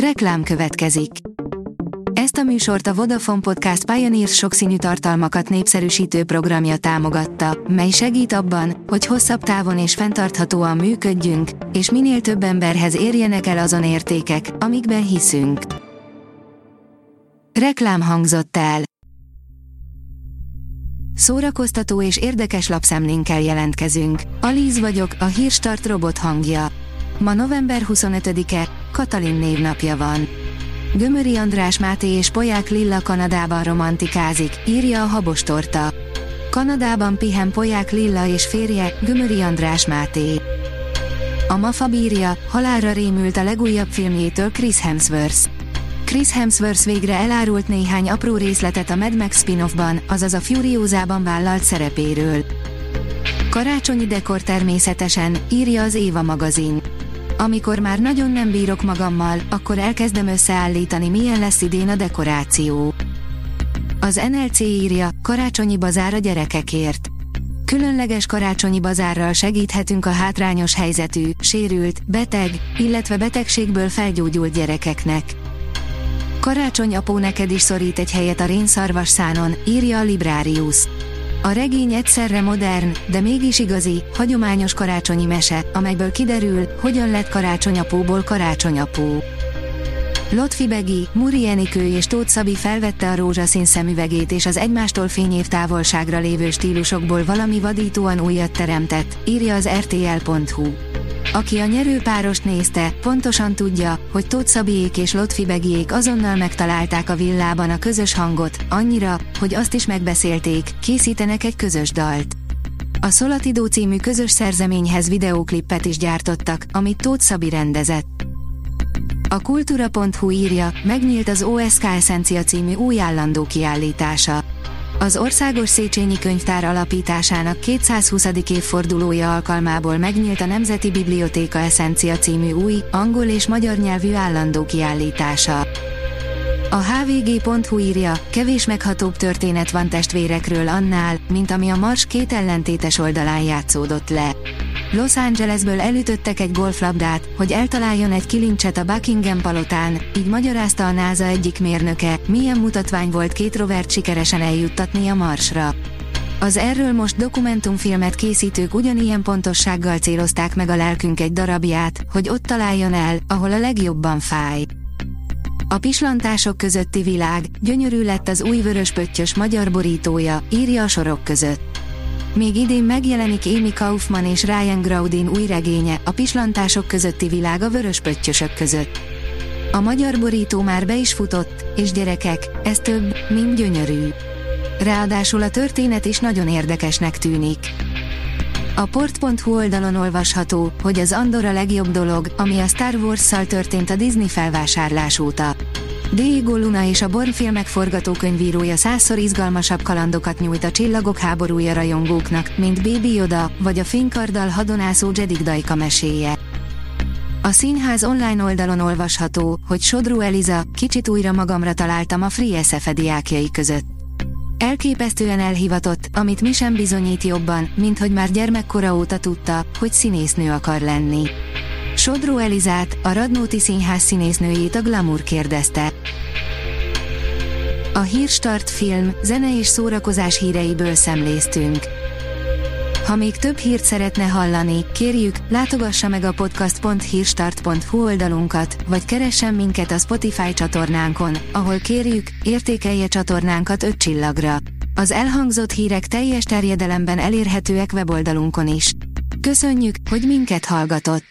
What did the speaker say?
Reklám következik. Ezt a műsort a Vodafone Podcast Pioneers sokszínű tartalmakat népszerűsítő programja támogatta, mely segít abban, hogy hosszabb távon és fenntarthatóan működjünk, és minél több emberhez érjenek el azon értékek, amikben hiszünk. Reklám hangzott el. Szórakoztató és érdekes lapszemlénkkel jelentkezünk. Alíz vagyok, a hírstart robot hangja. Ma november 25-e, Katalin névnapja van. Gömöri András Máté és Poják Lilla Kanadában romantikázik, írja a Habostorta. Kanadában pihen Poják Lilla és férje, Gömöri András Máté. A Mafa bírja, halálra rémült a legújabb filmjétől Chris Hemsworth. Chris Hemsworth végre elárult néhány apró részletet a Mad Max spin-offban, azaz a Furiózában vállalt szerepéről. Karácsonyi dekor természetesen, írja az Éva magazin. Amikor már nagyon nem bírok magammal, akkor elkezdem összeállítani milyen lesz idén a dekoráció. Az NLC írja, karácsonyi bazár a gyerekekért. Különleges karácsonyi bazárral segíthetünk a hátrányos helyzetű, sérült, beteg, illetve betegségből felgyógyult gyerekeknek. Karácsony apó neked is szorít egy helyet a rénszarvas szánon, írja a Librarius. A regény egyszerre modern, de mégis igazi, hagyományos karácsonyi mese, amelyből kiderül, hogyan lett karácsonyapóból karácsonyapó. Lotfi Begi, Muri Enikő és Tóth Szabi felvette a rózsaszín szemüvegét és az egymástól fényév távolságra lévő stílusokból valami vadítóan újat teremtett, írja az rtl.hu. Aki a nyerőpárost nézte, pontosan tudja, hogy Tóth Szabiék és Lotfi Begiék azonnal megtalálták a villában a közös hangot, annyira, hogy azt is megbeszélték, készítenek egy közös dalt. A Szolatidó című közös szerzeményhez videóklippet is gyártottak, amit Tóth Szabi rendezett. A kultúra.hu írja, megnyílt az OSK Essencia című új állandó kiállítása. Az Országos Széchenyi Könyvtár alapításának 220. évfordulója alkalmából megnyílt a Nemzeti Bibliotéka Essencia című új, angol és magyar nyelvű állandó kiállítása. A hvg.hu írja, kevés meghatóbb történet van testvérekről annál, mint ami a Mars két ellentétes oldalán játszódott le. Los Angelesből elütöttek egy golflabdát, hogy eltaláljon egy kilincset a Buckingham palotán, így magyarázta a NASA egyik mérnöke, milyen mutatvány volt két rovert sikeresen eljuttatni a Marsra. Az erről most dokumentumfilmet készítők ugyanilyen pontossággal célozták meg a lelkünk egy darabját, hogy ott találjon el, ahol a legjobban fáj. A pislantások közötti világ, gyönyörű lett az új vöröspöttyös magyar borítója, írja a sorok között. Még idén megjelenik Amy Kaufman és Ryan Graudin új regénye, a pislantások közötti világ a vöröspöttyösök között. A magyar borító már be is futott, és gyerekek, ez több, mint gyönyörű. Ráadásul a történet is nagyon érdekesnek tűnik. A port.hu oldalon olvasható, hogy az Andor a legjobb dolog, ami a Star Wars-szal történt a Disney felvásárlás óta. Diego Luna és a Born filmek forgatókönyvírója százszor izgalmasabb kalandokat nyújt a csillagok háborúja rajongóknak, mint Baby Yoda, vagy a fénykarddal hadonászó Jedik Dajka meséje. A színház online oldalon olvasható, hogy Sodró Eliza, kicsit újra magamra találtam a Free SFE diákjai között. Elképesztően elhivatott, amit mi sem bizonyít jobban, mint hogy már gyermekkora óta tudta, hogy színésznő akar lenni. Sodró Elizát, a Radnóti Színház színésznőjét a Glamour kérdezte. A Hírstart film, zene és szórakozás híreiből szemléztünk. Ha még több hírt szeretne hallani, kérjük, látogassa meg a podcast.hírstart.hu oldalunkat, vagy keressen minket a Spotify csatornánkon, ahol kérjük, értékelje csatornánkat 5 csillagra. Az elhangzott hírek teljes terjedelemben elérhetőek weboldalunkon is. Köszönjük, hogy minket hallgatott!